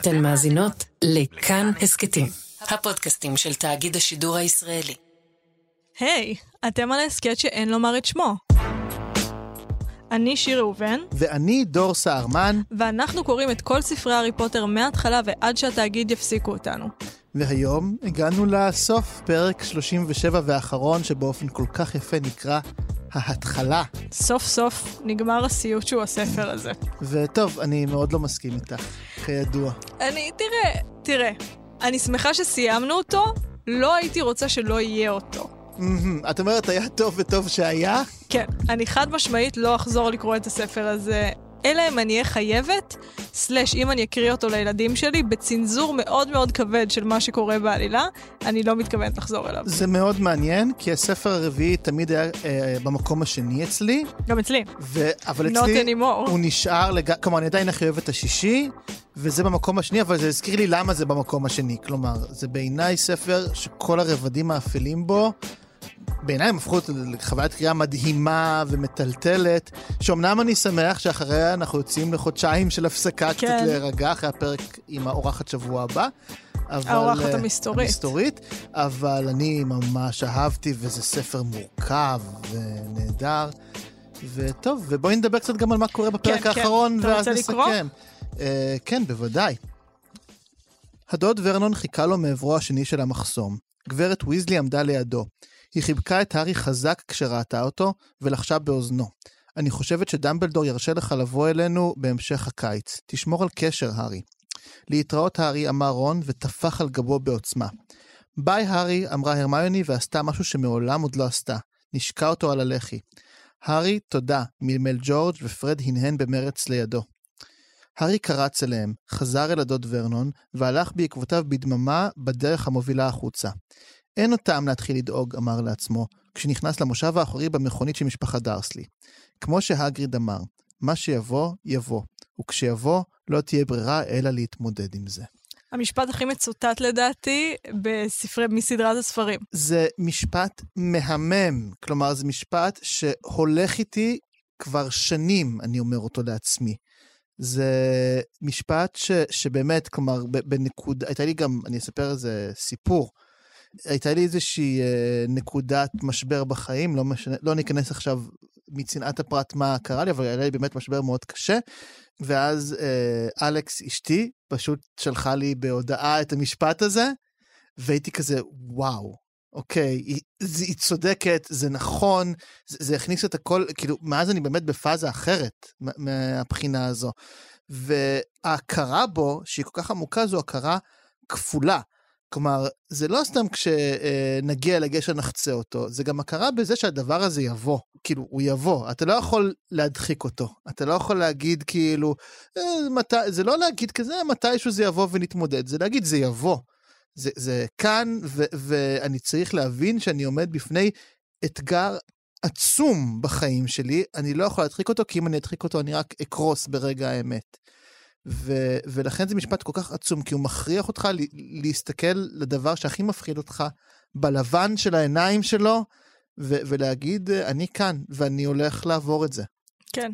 אתן מאזינות לכאן הסכתים, הפודקאסטים של תאגיד השידור הישראלי. היי, hey, אתם על ההסכת שאין לומר את שמו. אני שיר ראובן. ואני דור סהרמן. ואנחנו קוראים את כל ספרי הארי פוטר מההתחלה ועד שהתאגיד יפסיקו אותנו. והיום הגענו לסוף, פרק 37 והאחרון, שבאופן כל כך יפה נקרא ההתחלה. סוף סוף נגמר הסיוט שהוא הספר הזה. וטוב, אני מאוד לא מסכים איתך, כידוע. אני, תראה, תראה, אני שמחה שסיימנו אותו, לא הייתי רוצה שלא יהיה אותו. את אומרת, היה טוב וטוב שהיה? כן, אני חד משמעית לא אחזור לקרוא את הספר הזה אלא אם אני אהיה חייבת, סלאש אם אני אקריא אותו לילדים שלי, בצנזור מאוד מאוד כבד של מה שקורה בעלילה, אני לא מתכוונת לחזור אליו. זה מאוד מעניין, כי הספר הרביעי תמיד היה אה, במקום השני אצלי. גם אצלי. ו... אבל אצלי. הוא נשאר, לג... כלומר, אני עדיין הכי אוהב את השישי, וזה במקום השני, אבל זה הזכיר לי למה זה במקום השני. כלומר, זה בעיניי ספר שכל הרבדים האפלים בו בעיניי הם הפכו לחוויית קריאה מדהימה ומטלטלת, שאומנם אני שמח שאחריה אנחנו יוצאים לחודשיים של הפסקה כן. קצת להירגע אחרי הפרק עם האורחת שבוע הבא. אבל... האורחת אה, המסתורית. המסתורית, אבל אני ממש אהבתי, וזה ספר מורכב ונהדר. וטוב, ובואי נדבר קצת גם על מה קורה בפרק כן, כן. האחרון, כן. ואז נסכם. Uh, כן, בוודאי. הדוד ורנון חיכה לו מעברו השני של המחסום. גברת ויזלי עמדה לידו. היא חיבקה את הארי חזק כשראתה אותו, ולחשה באוזנו. אני חושבת שדמבלדור ירשה לך לבוא אלינו בהמשך הקיץ. תשמור על קשר, הארי. להתראות, הארי, אמר רון, וטפח על גבו בעוצמה. ביי, הארי, אמרה הרמיוני, ועשתה משהו שמעולם עוד לא עשתה. נשקע אותו על הלחי. הארי, תודה, מלמל ג'ורג' ופרד הנהן במרץ לידו. הארי קרץ אליהם, חזר אל הדוד ורנון, והלך בעקבותיו בדממה בדרך המובילה החוצה. אין עוד טעם להתחיל לדאוג, אמר לעצמו, כשנכנס למושב האחורי במכונית של משפחת דרסלי. כמו שהגריד אמר, מה שיבוא, יבוא, וכשיבוא, לא תהיה ברירה אלא להתמודד עם זה. המשפט הכי מצוטט לדעתי בספרי, מסדרת הספרים. זה משפט מהמם, כלומר זה משפט שהולך איתי כבר שנים, אני אומר אותו לעצמי. זה משפט ש, שבאמת, כלומר, בנקודה, הייתה לי גם, אני אספר איזה סיפור. הייתה לי איזושהי אה, נקודת משבר בחיים, לא, משנה, לא ניכנס עכשיו מצנעת הפרט מה קרה לי, אבל היה לי באמת משבר מאוד קשה. ואז אה, אלכס אשתי פשוט שלחה לי בהודעה את המשפט הזה, והייתי כזה, וואו, אוקיי, היא, היא צודקת, זה נכון, זה, זה הכניס את הכל, כאילו, מאז אני באמת בפאזה אחרת מהבחינה הזו. וההכרה בו, שהיא כל כך עמוקה, זו הכרה כפולה. כלומר, זה לא סתם כשנגיע לגשר נחצה אותו, זה גם הכרה בזה שהדבר הזה יבוא. כאילו, הוא יבוא, אתה לא יכול להדחיק אותו. אתה לא יכול להגיד כאילו, אה. זה לא להגיד כזה, מתישהו זה יבוא ונתמודד, זה להגיד זה יבוא. זה, זה כאן, ו, ואני צריך להבין שאני עומד בפני אתגר עצום בחיים שלי, אני לא יכול להדחיק אותו, כי אם אני אדחיק אותו אני רק אקרוס ברגע האמת. ו, ולכן זה משפט כל כך עצום, כי הוא מכריח אותך להסתכל לדבר שהכי מפחיד אותך בלבן של העיניים שלו, ו- ולהגיד, אני כאן, ואני הולך לעבור את זה. כן.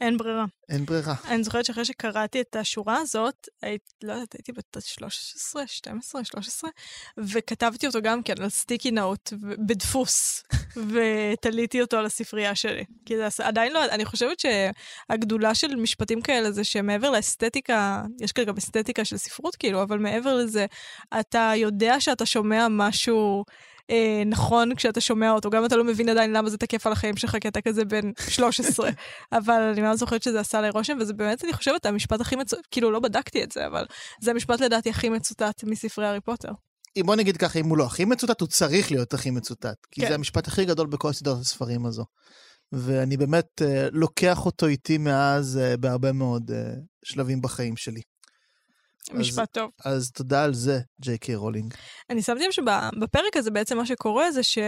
אין ברירה. אין ברירה. אני זוכרת שאחרי שקראתי את השורה הזאת, היית, לא יודעת, הייתי בת 13, 12, 13, וכתבתי אותו גם כן על סטיקי נאוט בדפוס, ותליתי אותו על הספרייה שלי. כי זה עדיין לא, אני חושבת שהגדולה של משפטים כאלה זה שמעבר לאסתטיקה, יש גם אסתטיקה של ספרות כאילו, אבל מעבר לזה, אתה יודע שאתה שומע משהו... אה, נכון כשאתה שומע אותו, גם אתה לא מבין עדיין למה זה תקף על החיים שלך, כי אתה כזה בן 13, אבל אני מאוד זוכרת שזה עשה לי רושם, וזה באמת, אני חושבת, המשפט הכי מצוטט, כאילו לא בדקתי את זה, אבל זה המשפט לדעתי הכי מצוטט מספרי הארי פוטר. בוא נגיד ככה, אם הוא לא הכי מצוטט, הוא צריך להיות הכי מצוטט, כי כן. זה המשפט הכי גדול בכל סדרת הספרים הזו. ואני באמת uh, לוקח אותו איתי מאז uh, בהרבה מאוד uh, שלבים בחיים שלי. משפט טוב. אז תודה על זה, ג'יי קיי רולינג. אני שמתי לב שבפרק הזה בעצם מה שקורה זה ש...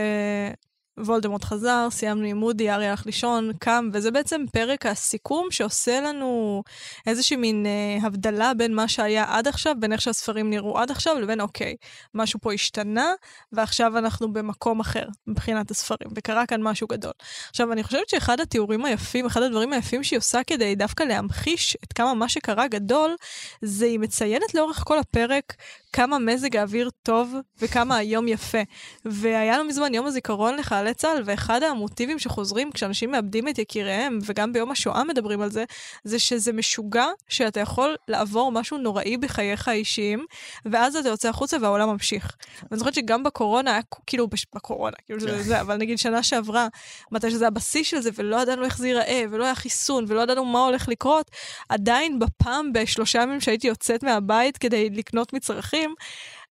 וולדמורט חזר, סיימנו עם מודי, אריה הלך לישון, קם, וזה בעצם פרק הסיכום שעושה לנו איזושהי מין אה, הבדלה בין מה שהיה עד עכשיו, בין איך שהספרים נראו עד עכשיו, לבין אוקיי, משהו פה השתנה, ועכשיו אנחנו במקום אחר מבחינת הספרים, וקרה כאן משהו גדול. עכשיו, אני חושבת שאחד התיאורים היפים, אחד הדברים היפים שהיא עושה כדי דווקא להמחיש את כמה מה שקרה גדול, זה היא מציינת לאורך כל הפרק כמה מזג האוויר טוב וכמה היום יפה. והיה לא מזמן יום הזיכרון לחיילי צה"ל, ואחד המוטיבים שחוזרים כשאנשים מאבדים את יקיריהם, וגם ביום השואה מדברים על זה, זה שזה משוגע שאתה יכול לעבור משהו נוראי בחייך האישיים, ואז אתה יוצא החוצה והעולם ממשיך. ואני זוכרת שגם בקורונה, היה כאילו, בש... בקורונה, כאילו זה, זה, אבל נגיד שנה שעברה, מתי שזה הבסיס של זה, ולא ידענו איך זה ייראה, ולא היה חיסון, ולא ידענו מה הולך לקרות, עדיין בפעם, בשלושה ימים שהייתי יוצאת מהבית כדי לקנות מצרכים,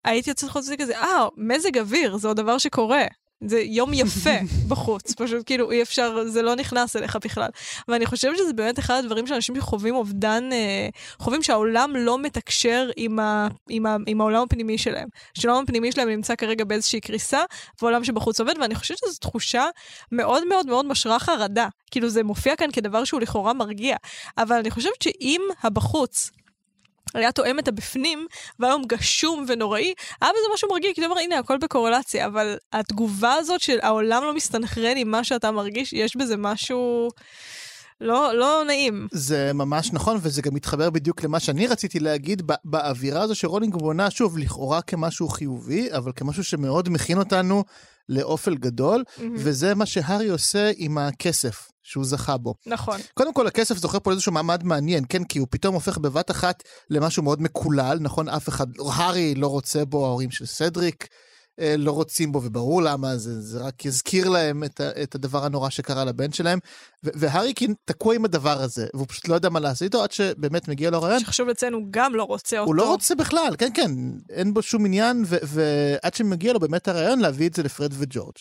הייתי יוצאת חוץ כזה, אה, מזג אוויר, זה עוד דבר שקורה. זה יום יפה בחוץ, פשוט כאילו אי אפשר, זה לא נכנס אליך בכלל. ואני חושבת שזה באמת אחד הדברים שאנשים שחווים אובדן, אה, חווים שהעולם לא מתקשר עם, ה, עם, ה, עם העולם הפנימי שלהם. שהעולם הפנימי שלהם נמצא כרגע באיזושהי קריסה, והעולם שבחוץ עובד, ואני חושבת שזו תחושה מאוד מאוד מאוד משרה חרדה. כאילו זה מופיע כאן כדבר שהוא לכאורה מרגיע. אבל אני חושבת שאם הבחוץ היה תואם את הבפנים, והיום גשום ונוראי, היה בזה משהו מרגיע, כי אתה אומר, הנה, הכל בקורלציה, אבל התגובה הזאת של העולם לא מסתנכרן עם מה שאתה מרגיש, יש בזה משהו... לא, לא נעים. זה ממש נכון, וזה גם מתחבר בדיוק למה שאני רציתי להגיד, באווירה הזו שרולינג בונה, שוב, לכאורה כמשהו חיובי, אבל כמשהו שמאוד מכין אותנו לאופל גדול, mm-hmm. וזה מה שהארי עושה עם הכסף. שהוא זכה בו. נכון. קודם כל, הכסף זוכה פה לאיזשהו מעמד מעניין, כן? כי הוא פתאום הופך בבת אחת למשהו מאוד מקולל, נכון? אף אחד, הארי לא רוצה בו, ההורים של סדריק לא רוצים בו, וברור למה, זה, זה רק יזכיר להם את, את הדבר הנורא שקרה לבן שלהם. והארי תקוע עם הדבר הזה, והוא פשוט לא יודע מה לעשות איתו עד שבאמת מגיע לו רעיון. שחשוב לציין, הוא גם לא רוצה אותו. הוא לא רוצה בכלל, כן, כן, אין בו שום עניין, ועד שמגיע לו באמת הרעיון להביא את זה לפרד וג'ורג'.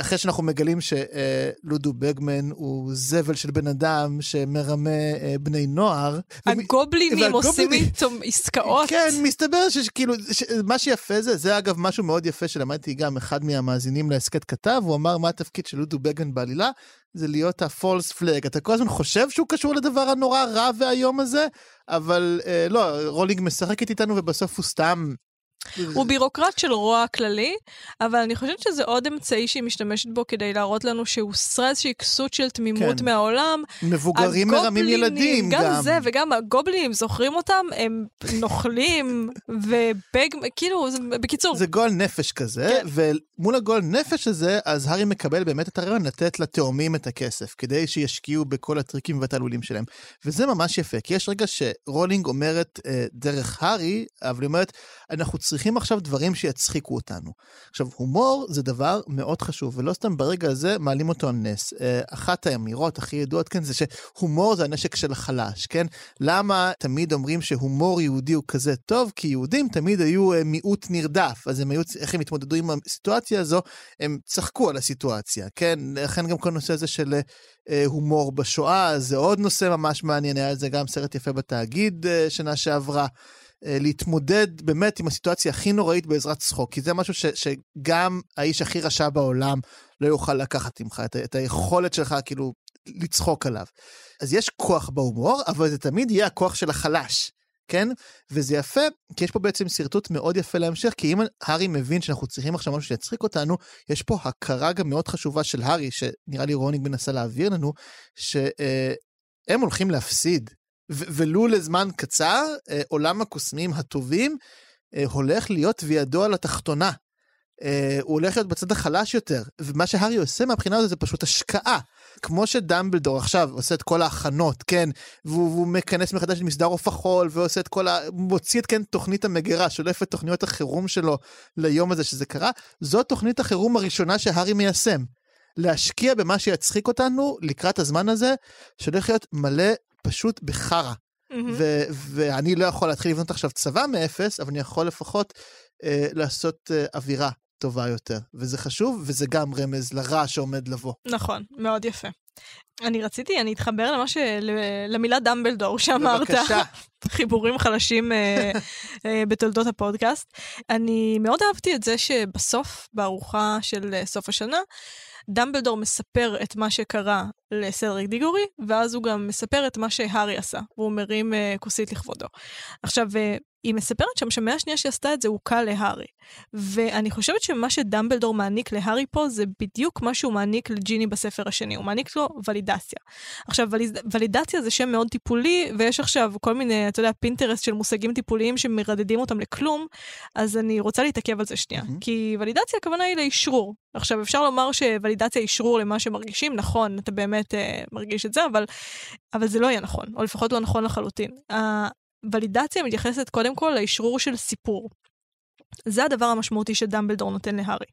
אחרי שאנחנו מגלים שלודו בגמן הוא זבל של בן אדם שמרמה אה, בני נוער. הגובלינים עושים איתו עסקאות. כן, מסתבר שכאילו, מה שיפה זה, זה אגב משהו מאוד יפה שלמדתי גם אחד מהמאזינים להסכת כתב, הוא אמר מה התפקיד של לודו בגמן בעלילה, זה להיות ה false flag. אתה כל הזמן חושב שהוא קשור לדבר הנורא רע והאיום הזה, אבל אה, לא, רולינג משחקת איתנו ובסוף הוא סתם הוא בירוקרט של רוע כללי, אבל אני חושבת שזה עוד אמצעי שהיא משתמשת בו כדי להראות לנו שהוסרה איזושהי כסות של תמימות כן. מהעולם. מבוגרים מרמים ילדים גם. גם זה, וגם הגובלינים, זוכרים אותם? הם נוכלים, ובג... כאילו, זה, בקיצור. זה גועל נפש כזה, כן. ומול הגועל נפש הזה, אז הארי מקבל באמת את הרעיון לתת לתאומים את הכסף, כדי שישקיעו בכל הטריקים והתעלולים שלהם. וזה ממש יפה, כי יש רגע שרולינג אומרת אה, דרך הארי, אבל היא אומרת, אנחנו צריכים עכשיו דברים שיצחיקו אותנו. עכשיו, הומור זה דבר מאוד חשוב, ולא סתם ברגע הזה מעלים אותו על נס. אה, אחת האמירות הכי ידועות כאן זה שהומור זה הנשק של החלש, כן? למה תמיד אומרים שהומור יהודי הוא כזה טוב? כי יהודים תמיד היו אה, מיעוט נרדף, אז הם היו, איך הם התמודדו עם הסיטואציה הזו? הם צחקו על הסיטואציה, כן? לכן גם כל הנושא הזה של אה, הומור בשואה, זה עוד נושא ממש מעניין, היה על זה גם סרט יפה בתאגיד שנה שעברה. אה, להתמודד באמת עם הסיטואציה הכי נוראית בעזרת צחוק, כי זה משהו ש, שגם האיש הכי רשע בעולם לא יוכל לקחת ממך, את, את היכולת שלך כאילו לצחוק עליו. אז יש כוח בהומור, אבל זה תמיד יהיה הכוח של החלש. כן? וזה יפה, כי יש פה בעצם שרטוט מאוד יפה להמשך, כי אם הארי מבין שאנחנו צריכים עכשיו משהו שיצחיק אותנו, יש פה הכרה גם מאוד חשובה של הארי, שנראה לי רונינג מנסה להעביר לנו, שהם אה, הולכים להפסיד. ולו לזמן קצר, אה, עולם הקוסמים הטובים אה, הולך להיות וידו על התחתונה. אה, הוא הולך להיות בצד החלש יותר, ומה שהארי עושה מהבחינה הזאת זה פשוט השקעה. כמו שדמבלדור עכשיו עושה את כל ההכנות, כן, והוא, והוא מכנס מחדש את מסדר עוף החול, ועושה את כל ה... מוציא את כן תוכנית המגירה, שולף את תוכניות החירום שלו ליום הזה שזה קרה, זו תוכנית החירום הראשונה שהארי מיישם. להשקיע במה שיצחיק אותנו לקראת הזמן הזה, שהולך להיות מלא פשוט בחרא. Mm-hmm. ואני לא יכול להתחיל לבנות עכשיו צבא מאפס, אבל אני יכול לפחות אה, לעשות אה, אווירה טובה יותר. וזה חשוב, וזה גם רמז לרע שעומד לבוא. נכון, מאוד יפה. אני רציתי, אני אתחבר למה ש... למילה דמבלדור שאמרת. בבקשה. חיבורים חלשים אה, אה, בתולדות הפודקאסט. אני מאוד אהבתי את זה שבסוף, בארוחה של אה, סוף השנה, דמבלדור מספר את מה שקרה לסדריק דיגורי, ואז הוא גם מספר את מה שהארי עשה, והוא מרים אה, כוסית לכבודו. עכשיו, אה, היא מספרת שם שמהשנייה שהיא עשתה את זה הוא קל להארי. ואני חושבת שמה שדמבלדור מעניק להארי פה זה בדיוק מה שהוא מעניק לג'יני בספר השני, הוא מעניק לו ולידציה. עכשיו, וליד... ולידציה זה שם מאוד טיפולי, ויש עכשיו כל מיני, אתה יודע, פינטרסט של מושגים טיפוליים שמרדדים אותם לכלום, אז אני רוצה להתעכב על זה שנייה. מהמם. כי ולידציה הכוונה היא לאשרור. עכשיו, אפשר לומר שולידציה אשרור למה שמרגישים, נכון, אתה באמת אה, מרגיש את זה, אבל, אבל זה לא יהיה נכון, או לפחות לא נכון לחלוטין. הוולידציה מתייחסת קודם כל לאשרור של סיפור. זה הדבר המשמעותי שדמבלדור נותן להארי.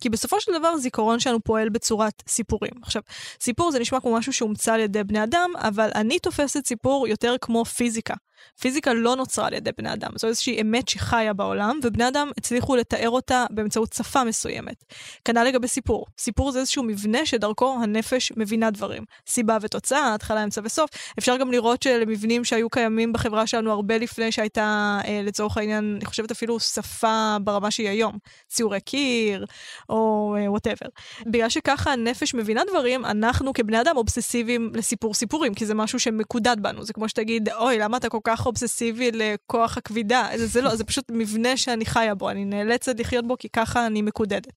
כי בסופו של דבר זיכרון שלנו פועל בצורת סיפורים. עכשיו, סיפור זה נשמע כמו משהו שהומצא על ידי בני אדם, אבל אני תופסת סיפור יותר כמו פיזיקה. פיזיקה לא נוצרה על ידי בני אדם, זו איזושהי אמת שחיה בעולם, ובני אדם הצליחו לתאר אותה באמצעות שפה מסוימת. כנ"ל לגבי סיפור. סיפור זה איזשהו מבנה שדרכו הנפש מבינה דברים. סיבה ותוצאה, התחלה, אמצע וסוף. אפשר גם לראות ששמבנים שהיו קיימים בחברה שלנו הרבה לפני שהייתה, אה, לצורך העניין, אני חושבת אפילו שפה ברמה שהיא היום. ציורי קיר, או whatever. בגלל שככה הנפש מבינה דברים, אנחנו כבני אדם אובססיביים לסיפור סיפורים, כי זה משהו שמקודד בנו. זה כמו שתגיד, אוי, למה אתה כל כך אובססיבי לכוח הכבידה? זה, זה לא, זה פשוט מבנה שאני חיה בו, אני נאלצת לחיות בו כי ככה אני מקודדת.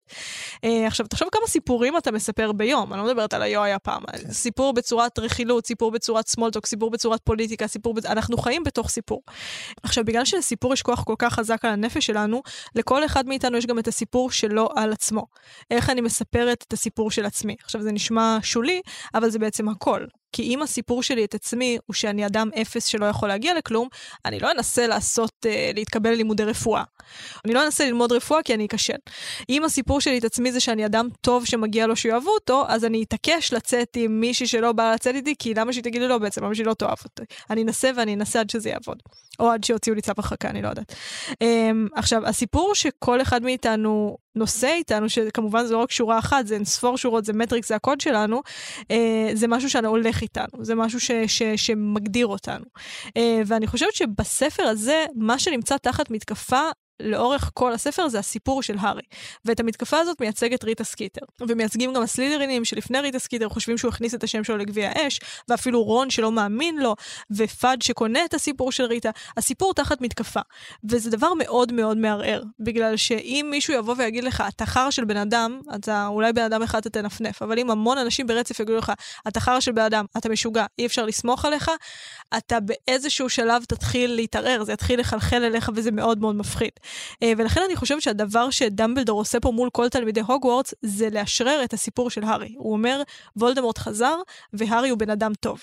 אה, עכשיו, תחשוב כמה סיפורים אתה מספר ביום, אני לא מדברת על היו היה פעם. כן. סיפור בצורת רכילות, סיפור בצורת small talk, סיפור בצורת פוליטיקה, סיפור... בצ... אנחנו חיים בתוך סיפור. עכשיו, בגלל שלסיפור יש כוח כל כך חזק על הנפש שלנו, לכל אחד מאיתנו יש גם את הסיפור שלו על עצמו. איך אני מספרת את הסיפור של עצמי. עכשיו, זה נשמע שולי, אבל זה בעצם הכל. כי אם הסיפור שלי את עצמי הוא שאני אדם אפס שלא יכול להגיע לכלום, אני לא אנסה לעשות, אה, להתקבל ללימודי רפואה. אני לא אנסה ללמוד רפואה כי אני אכשל. אם הסיפור שלי את עצמי זה שאני אדם טוב שמגיע לו שיאהבו אותו, אז אני אתעקש לצאת עם מישהי שלא באה לצאת איתי, כי למה שהיא תגיד לי לא בעצם? למה שהיא לא תאהב אותי? אני אנסה ואני אנסה עד שזה יעבוד. או עד שיוציאו לי צו הרחקה, אני לא יודעת. Um, עכשיו, הסיפור שכל אחד מאיתנו נושא איתנו, שכמובן זה לא רק שורה אחת, זה אין ספור שורות, זה matrix, זה הקוד שלנו, uh, זה משהו שהולך איתנו, זה משהו ש, ש, שמגדיר אותנו. Uh, ואני חושבת שבספר הזה, מה שנמצא תחת מתקפה לאורך כל הספר זה הסיפור של הארי. ואת המתקפה הזאת מייצגת ריטה סקיטר. ומייצגים גם הסלידרינים שלפני ריטה סקיטר חושבים שהוא הכניס את השם שלו לגביע האש, ואפילו רון שלא מאמין לו, ופאד שקונה את הסיפור של ריטה. הסיפור תחת מתקפה. וזה דבר מאוד מאוד מערער, בגלל שאם מישהו יבוא ויגיד לך, אתה חרא של בן אדם, אתה אולי בן אדם אחד אתה תנפנף, אבל אם המון אנשים ברצף יגידו לך, אתה חרא של בן אדם, אתה משוגע, אי אפשר לסמוך עליך, אתה באיזשהו שלב תתחיל להתערער, זה יתחיל לחלחל אליך וזה מאוד מאוד מפחיד. אה, ולכן אני חושבת שהדבר שדמבלדור עושה פה מול כל תלמידי הוגוורטס, זה לאשרר את הסיפור של הארי. הוא אומר, וולדמורט חזר, והארי הוא בן אדם טוב.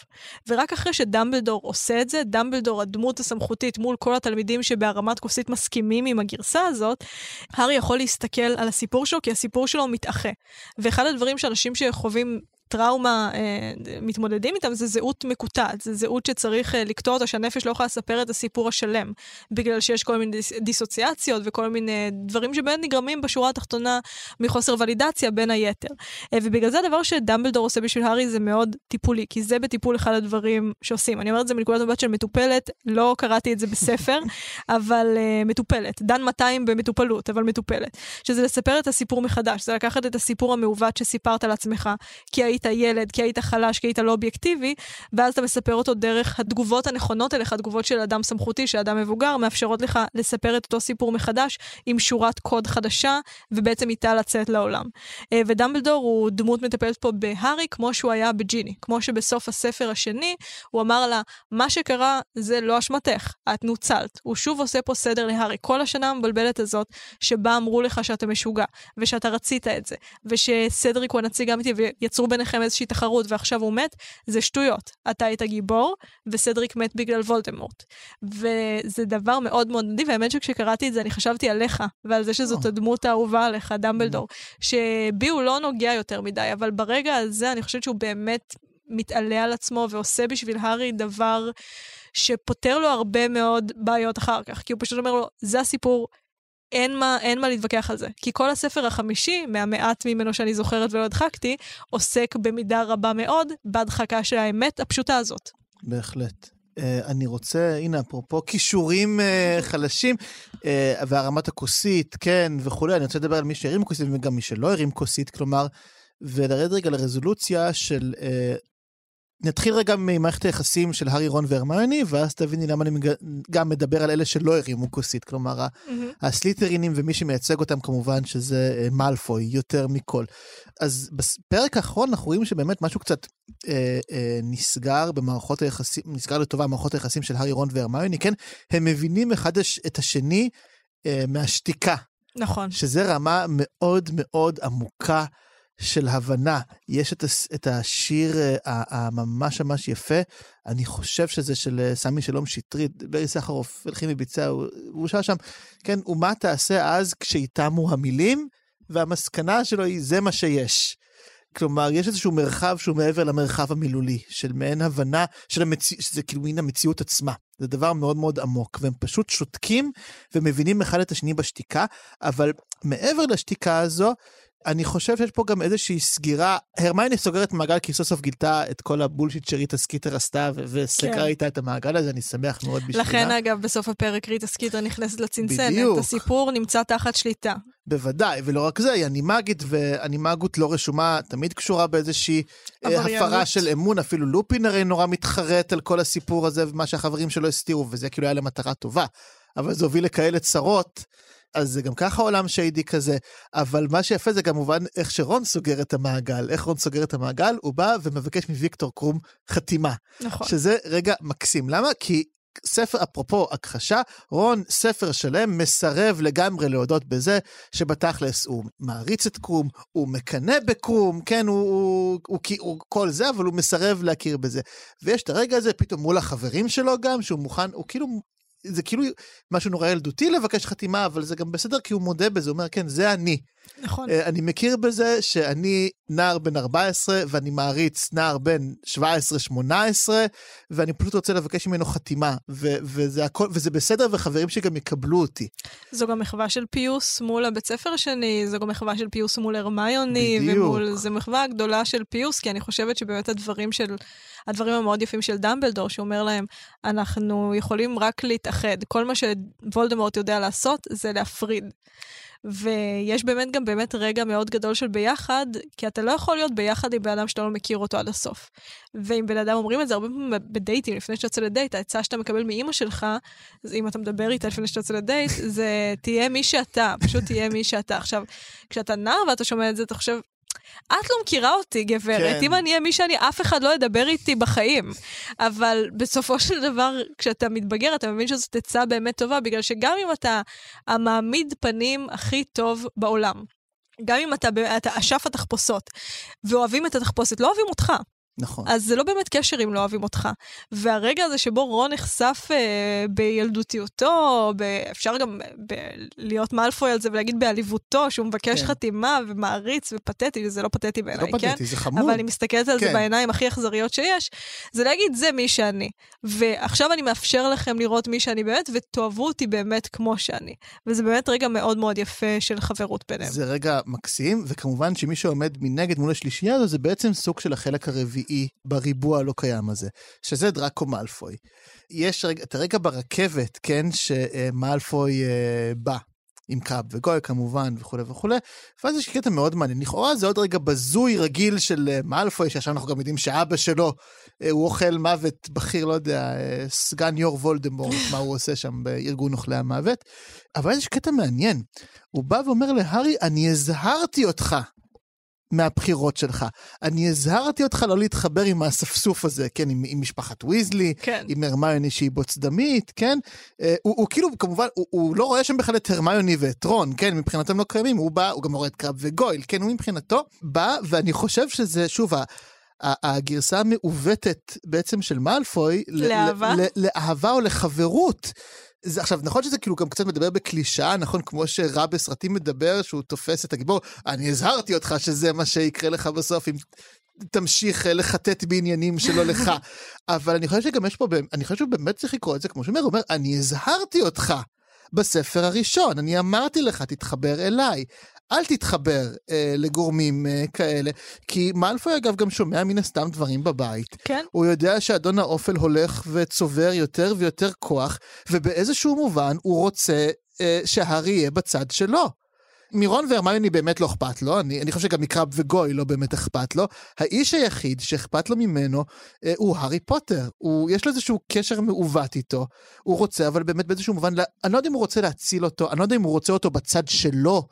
ורק אחרי שדמבלדור עושה את זה, דמבלדור, הדמות הסמכותית מול כל התלמידים שבהרמת כוסית מסכימים עם הגרסה הזאת, הארי יכול להסתכל על הסיפור שלו, כי הסיפור שלו מתאחה. ואחד הדברים שאנשים שחווים טראומה אה, מתמודדים איתם זה זהות מקוטעת, זה זהות שצריך אה, לקטוע אותה, שהנפש לא יכולה לספר את הסיפור השלם, בגלל שיש כל מיני דיס, דיסוציאציות וכל מיני דברים שבהם נגרמים בשורה התחתונה מחוסר ולידציה בין היתר. אה, ובגלל זה הדבר שדמבלדור עושה בשביל הארי זה מאוד טיפולי, כי זה בטיפול אחד הדברים שעושים. אני אומרת את זה מנקודת מבט של מטופלת, לא קראתי את זה בספר, אבל אה, מטופלת. דן 200 במטופלות, אבל מטופלת. שזה לספר את הסיפור מחדש, זה לקחת את הסיפור המעוות שסיפרת לעצמך, כי היית ילד, כי היית חלש, כי היית לא אובייקטיבי, ואז אתה מספר אותו דרך התגובות הנכונות אליך, התגובות של אדם סמכותי, של אדם מבוגר, מאפשרות לך לספר את אותו סיפור מחדש עם שורת קוד חדשה, ובעצם איתה לצאת לעולם. אה, ודמבלדור הוא דמות מטפלת פה בהארי, כמו שהוא היה בג'יני. כמו שבסוף הספר השני, הוא אמר לה, מה שקרה זה לא אשמתך, את נוצלת. הוא שוב עושה פה סדר להארי. כל השנה המבלבלת הזאת, שבה אמרו לך שאתה משוגע, ושאתה רצית את זה, ושסדריק הוא הנציג האמיתי, ויצרו ביניכם איזושהי תחרות ועכשיו הוא מת, זה שטויות. אתה היית גיבור, וסדריק מת בגלל וולדמורט. וזה דבר מאוד מאוד נדיב, והאמת שכשקראתי את זה אני חשבתי עליך, ועל זה שזאת הדמות האהובה עליך, דמבלדור, שבי הוא לא נוגע יותר מדי, אבל ברגע הזה אני חושבת שהוא באמת מתעלה על עצמו ועושה בשביל הארי דבר שפותר לו הרבה מאוד בעיות אחר כך, כי הוא פשוט אומר לו, זה הסיפור אין מה, אין מה להתווכח על זה. כי כל הספר החמישי, מהמעט ממנו שאני זוכרת ולא הדחקתי, עוסק במידה רבה מאוד בהדחקה של האמת הפשוטה הזאת. בהחלט. Uh, אני רוצה, הנה, אפרופו כישורים uh, חלשים, uh, והרמת הכוסית, כן, וכולי, אני רוצה לדבר על מי שהרים כוסית וגם מי שלא הרים כוסית, כלומר, ולרד רגע לרזולוציה של uh, נתחיל רגע ממערכת היחסים של הארי, רון והרמיוני, ואז תביני למה אני גם מדבר על אלה שלא הרימו כוסית. כלומר, mm-hmm. הסליטרינים ומי שמייצג אותם כמובן שזה אה, מאלפוי יותר מכל. אז בפרק האחרון אנחנו רואים שבאמת משהו קצת אה, אה, נסגר במערכות היחסים, נסגר לטובה מערכות היחסים של הארי, רון והרמיוני, כן? הם מבינים אחד את השני אה, מהשתיקה. נכון. שזה רמה מאוד מאוד עמוקה של הבנה. יש את, את השיר אה, הממש ממש יפה, אני חושב שזה של אה, סמי שלום שטרית, ברי סחרוף, הלחים וביצע, הוא, הוא שר שם, כן, ומה תעשה אז כשייתמו המילים, והמסקנה שלו היא, זה מה שיש. כלומר, יש איזשהו מרחב שהוא מעבר למרחב המילולי, של מעין הבנה, של המציא-, שזה כאילו מין המציאות עצמה. זה דבר מאוד מאוד עמוק, והם פשוט שותקים ומבינים אחד את השני בשתיקה, אבל מעבר לשתיקה הזו, אני חושב שיש פה גם איזושהי סגירה, הרמייני סוגרת מעגל כי סוף סוף גילתה את כל ה bullshit שריטה סקיטר עשתה וסגרה כן. איתה את המעגל הזה, אני שמח מאוד בשבילה. לכן אגב בסוף הפרק ריטה סקיטר נכנסת לצנצנת, בדיוק. הסיפור נמצא תחת שליטה. בוודאי, ולא רק זה, היא אנימגית, ואנימגות לא רשומה, תמיד קשורה באיזושהי אה, הפרה של אמון, אפילו לופין הרי נורא מתחרט על כל הסיפור הזה ומה שהחברים שלו הסתירו, וזה כאילו היה למטרה טובה. אבל זה הוביל לכאלה צרות. אז זה גם ככה עולם שיידי כזה, אבל מה שיפה זה כמובן איך שרון סוגר את המעגל. איך רון סוגר את המעגל? הוא בא ומבקש מוויקטור קרום חתימה. נכון. שזה רגע מקסים. למה? כי ספר, אפרופו הכחשה, רון, ספר שלם, מסרב לגמרי להודות בזה שבתכלס הוא מעריץ את קרום, הוא מקנא בקרום, כן, הוא, הוא, הוא, הוא, הוא כל זה, אבל הוא מסרב להכיר בזה. ויש את הרגע הזה פתאום מול החברים שלו גם, שהוא מוכן, הוא כאילו זה כאילו משהו נורא ילדותי לבקש חתימה, אבל זה גם בסדר כי הוא מודה בזה, הוא אומר, כן, זה אני. נכון. Uh, אני מכיר בזה שאני נער בן 14 ואני מעריץ נער בן 17-18, ואני פשוט רוצה לבקש ממנו חתימה, ו- וזה, הכל, וזה בסדר, וחברים שגם יקבלו אותי. זו גם מחווה של פיוס מול הבית ספר השני, זו גם מחווה של פיוס מול הרמיוני, בדיוק. ומול... זו מחווה גדולה של פיוס, כי אני חושבת שבאמת הדברים של... הדברים המאוד יפים של דמבלדור, שאומר להם, אנחנו יכולים רק להתאחד. כל מה שוולדמורט יודע לעשות זה להפריד. ויש באמת גם באמת רגע מאוד גדול של ביחד, כי אתה לא יכול להיות ביחד עם בן אדם שאתה לא מכיר אותו עד הסוף. ואם בן אדם אומרים את זה הרבה פעמים בדייטים, לפני שאתה יוצא לדייט, העצה שאתה מקבל מאימא שלך, אם אתה מדבר איתה לפני שאתה יוצא לדייט, זה תהיה מי שאתה, פשוט תהיה מי שאתה. עכשיו, כשאתה נער ואתה שומע את זה, אתה חושב, את לא מכירה אותי, גברת. כן. אם אני אהיה מי שאני, אף אחד לא ידבר איתי בחיים. אבל בסופו של דבר, כשאתה מתבגר, אתה מבין שזאת עצה באמת טובה, בגלל שגם אם אתה המעמיד פנים הכי טוב בעולם, גם אם אתה, אתה אשף התחפושות, ואוהבים את התחפושת, לא אוהבים אותך. נכון. אז זה לא באמת קשר אם לא אוהבים אותך. והרגע הזה שבו רון נחשף אה, בילדותיותו, ב... אפשר גם ב... להיות מאלפוי על זה ולהגיד בעליבותו, שהוא מבקש כן. חתימה ומעריץ ופתטי, זה לא פתטי בעיניי, לא כן? פתטי, זה חמור. אבל אני מסתכלת על כן. זה בעיניים הכי אכזריות שיש, זה להגיד, זה מי שאני. ועכשיו אני מאפשר לכם לראות מי שאני באמת, ותאהבו אותי באמת כמו שאני. וזה באמת רגע מאוד מאוד יפה של חברות ביניהם. זה רגע מקסים, וכמובן שמי שעומד מנגד מול השלישייה הזו, זה בעצם סוג של החלק הרביעי. הרביעי בריבוע הלא קיים הזה, שזה דראקו מאלפוי. יש רגע, את הרגע ברכבת, כן, שמאלפוי אה, בא. עם קאב וגוי כמובן וכולי וכולי, ואז יש קטע מאוד מעניין. לכאורה זה עוד רגע בזוי רגיל של אה, מאלפוי, שעכשיו אנחנו גם יודעים שאבא שלו אה, הוא אוכל מוות בכיר, לא יודע, אה, סגן יו"ר וולדמורט, מה הוא עושה שם בארגון אוכלי המוות. אבל יש קטע מעניין. הוא בא ואומר להארי, אני הזהרתי אותך מהבחירות שלך. אני הזהרתי אותך לא להתחבר עם האספסוף הזה, כן, עם, עם משפחת ויזלי, כן. עם הרמיוני שהיא בוצדמית, כן? אה, הוא, הוא כאילו, כמובן, הוא, הוא לא רואה שם בכלל את הרמיוני ואת רון, כן? מבחינתם לא קיימים, הוא בא, הוא גם רואה את קרב וגויל, כן? הוא מבחינתו בא, ואני חושב שזה, שוב, הגרסה המעוותת בעצם של מאלפוי, לאהבה? לאהבה או לחברות. זה עכשיו נכון שזה כאילו גם קצת מדבר בקלישאה נכון כמו שרע בסרטים מדבר שהוא תופס את הגיבור אני הזהרתי אותך שזה מה שיקרה לך בסוף אם תמשיך אה, לחטט בעניינים שלא לך אבל אני חושב שגם יש פה אני חושב שהוא באמת צריך לקרוא את זה כמו שאומר הוא אומר אני הזהרתי אותך בספר הראשון. אני אמרתי לך, תתחבר אליי. אל תתחבר אה, לגורמים אה, כאלה, כי מאלפוי אגב גם שומע מן הסתם דברים בבית. כן. הוא יודע שאדון האופל הולך וצובר יותר ויותר כוח, ובאיזשהו מובן הוא רוצה אה, שהארי יהיה בצד שלו. מירון והרמיוני באמת לא אכפת לו, אני, אני חושב שגם מקרב וגוי לא באמת אכפת לו. האיש היחיד שאכפת לו ממנו אה, הוא הארי פוטר. הוא, יש לו איזשהו קשר מעוות איתו. הוא רוצה, אבל באמת באיזשהו מובן, לה- אני לא יודע אם הוא רוצה להציל אותו, אני לא יודע אם הוא רוצה אותו בצד שלו,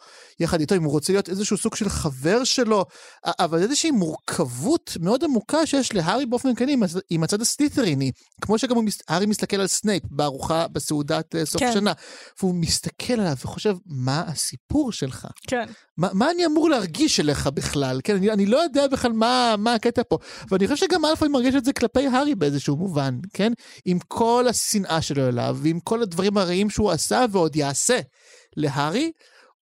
יחד איתו, אם הוא רוצה להיות איזשהו סוג של חבר שלו, אבל איזושהי מורכבות מאוד עמוקה שיש להארי באופן כללי עם, עם הצד הסלית'ריני. כמו שגם הוא הארי מסתכל על סנייפ בארוחה בסעודת אה, סוף כן. שנה, והוא מסתכל עליו וחושב, מה הסיפור שלך? כן. מה, מה אני אמור להרגיש אליך בכלל? כן, אני, אני לא יודע בכלל מה, מה הקטע פה. ואני חושב שגם מאלפוי מרגיש את זה כלפי הארי באיזשהו מובן, כן? עם כל השנאה שלו אליו, ועם כל הדברים הרעים שהוא עשה ועוד יעשה להארי,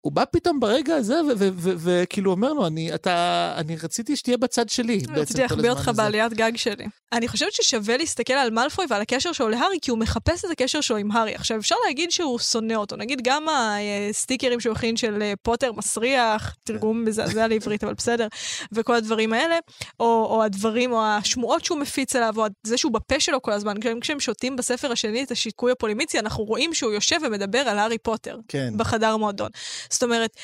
הוא בא פתאום ברגע הזה וכאילו אומר לו, אני, אתה, אני רציתי שתהיה בצד שלי. בעצם רציתי כל להחביא אותך הזמן הזה. בעליית גג שלי. אני חושבת ששווה להסתכל על מאלפוי ועל הקשר שלו להארי, כי הוא מחפש את הקשר שלו עם הארי. עכשיו, אפשר להגיד שהוא שונא אותו. נגיד גם הסטיקרים שהוא הכין של אה, פוטר מסריח, תרגום מזעזע לעברית, אבל בסדר, וכל הדברים האלה, או, או הדברים, או השמועות שהוא מפיץ עליו, או זה שהוא בפה שלו כל הזמן. כשהם, כשהם שותים בספר השני את השיקוי הפולימיצי, אנחנו רואים שהוא יושב ומדבר על הארי פוטר. כן. בחדר מועדון. זאת אומרת,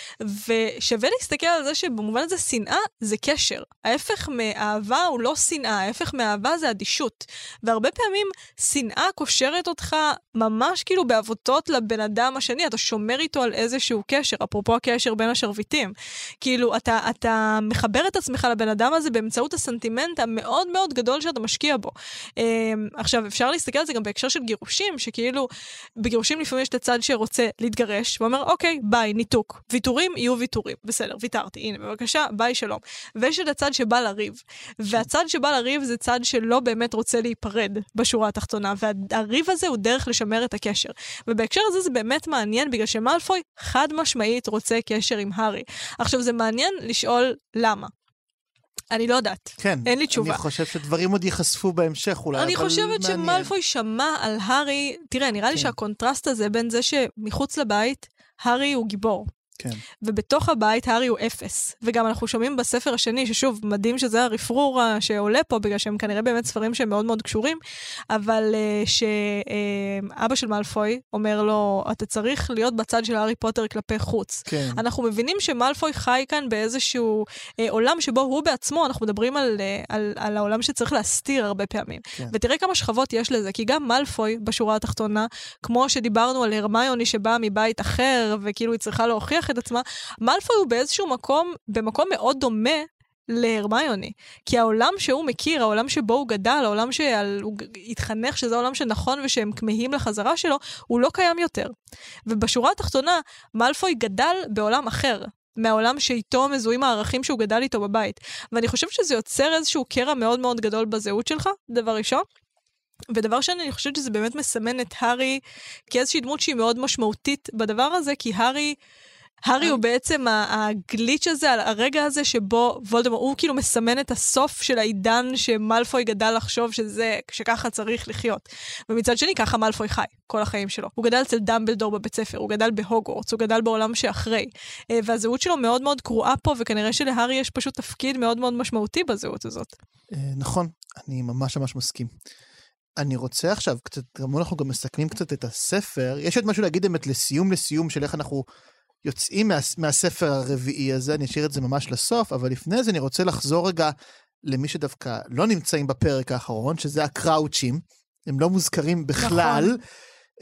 ושווה להסתכל על זה שבמובן הזה שנאה זה קשר. ההפך מאהבה הוא לא שנאה, ההפך מאהבה זה אדישות. והרבה פעמים שנאה קושרת אותך ממש כאילו בעבותות לבן אדם השני, אתה שומר איתו על איזשהו קשר, אפרופו הקשר בין השרביטים. כאילו, אתה, אתה מחבר את עצמך לבן אדם הזה באמצעות הסנטימנט המאוד מאוד גדול שאתה משקיע בו. אמ, עכשיו, אפשר להסתכל על זה גם בהקשר של גירושים, שכאילו, בגירושים לפעמים יש את הצד שרוצה להתגרש, ואומר, אוקיי, ביי, ניתוק. ויתורים יהיו ויתורים. בסדר, ויתרתי, הנה, בבקשה, ביי, שלום. ויש את הצד שבא לריב. והצד שבא לריב זה צד שלא באמת רוצה להיפרד בשורה התחתונה, והריב הזה הוא דרך לשמר את הקשר. ובהקשר הזה זה באמת מעניין, בגלל שמאלפוי חד משמעית רוצה קשר עם הארי. עכשיו, זה מעניין לשאול למה. אני לא יודעת. כן. אין לי תשובה. אני חושב שדברים עוד ייחשפו בהמשך אולי, אני אבל חושבת מעניין. שמלפוי שמע על הארי, תראה, נראה לי כן. שהקונטרסט הזה בין זה שמחוץ לבית, הארי הוא גיבור. כן. ובתוך הבית הארי הוא אפס. וגם אנחנו שומעים בספר השני, ששוב, מדהים שזה הרפרור שעולה פה, בגלל שהם כנראה באמת ספרים שהם מאוד מאוד קשורים, אבל uh, שאבא של מאלפוי אומר לו, אתה צריך להיות בצד של הארי פוטר כלפי חוץ. כן. אנחנו מבינים שמאלפוי חי כאן באיזשהו אה, עולם שבו הוא בעצמו, אנחנו מדברים על, אה, על, על העולם שצריך להסתיר הרבה פעמים. כן. ותראה כמה שכבות יש לזה, כי גם מאלפוי, בשורה התחתונה, כמו שדיברנו על הרמיוני שבאה מבית אחר, וכאילו היא צריכה להוכיח את עצמה, מאלפוי הוא באיזשהו מקום, במקום מאוד דומה להרמיוני. כי העולם שהוא מכיר, העולם שבו הוא גדל, העולם שהוא התחנך שזה העולם שנכון ושהם כמהים לחזרה שלו, הוא לא קיים יותר. ובשורה התחתונה, מאלפוי גדל בעולם אחר. מהעולם שאיתו מזוהים הערכים שהוא גדל איתו בבית. ואני חושבת שזה יוצר איזשהו קרע מאוד מאוד גדול בזהות שלך, דבר ראשון. ודבר שני, אני חושבת שזה באמת מסמן את הארי כאיזושהי דמות שהיא מאוד משמעותית בדבר הזה, כי הארי... הארי הוא בעצם ה- הגליץ' הזה, הרגע הזה שבו וולדמורט, הוא כאילו מסמן את הסוף של העידן שמלפוי גדל לחשוב שזה, שככה צריך לחיות. ומצד שני, ככה מלפוי חי כל החיים שלו. הוא גדל אצל דמבלדור בבית ספר, הוא גדל בהוגוורטס, הוא גדל בעולם שאחרי. אה, והזהות שלו מאוד מאוד קרועה פה, וכנראה שלהארי יש פשוט תפקיד מאוד מאוד משמעותי בזהות הזאת. אה, נכון, אני ממש ממש מסכים. אני רוצה עכשיו קצת, גם אנחנו גם מסכמים קצת את הספר. יש עוד משהו להגיד באמת לסיום לסיום של איך אנחנו יוצאים מה, מהספר הרביעי הזה, אני אשאיר את זה ממש לסוף, אבל לפני זה אני רוצה לחזור רגע למי שדווקא לא נמצאים בפרק האחרון, שזה הקראוצ'ים. הם לא מוזכרים בכלל. נכון.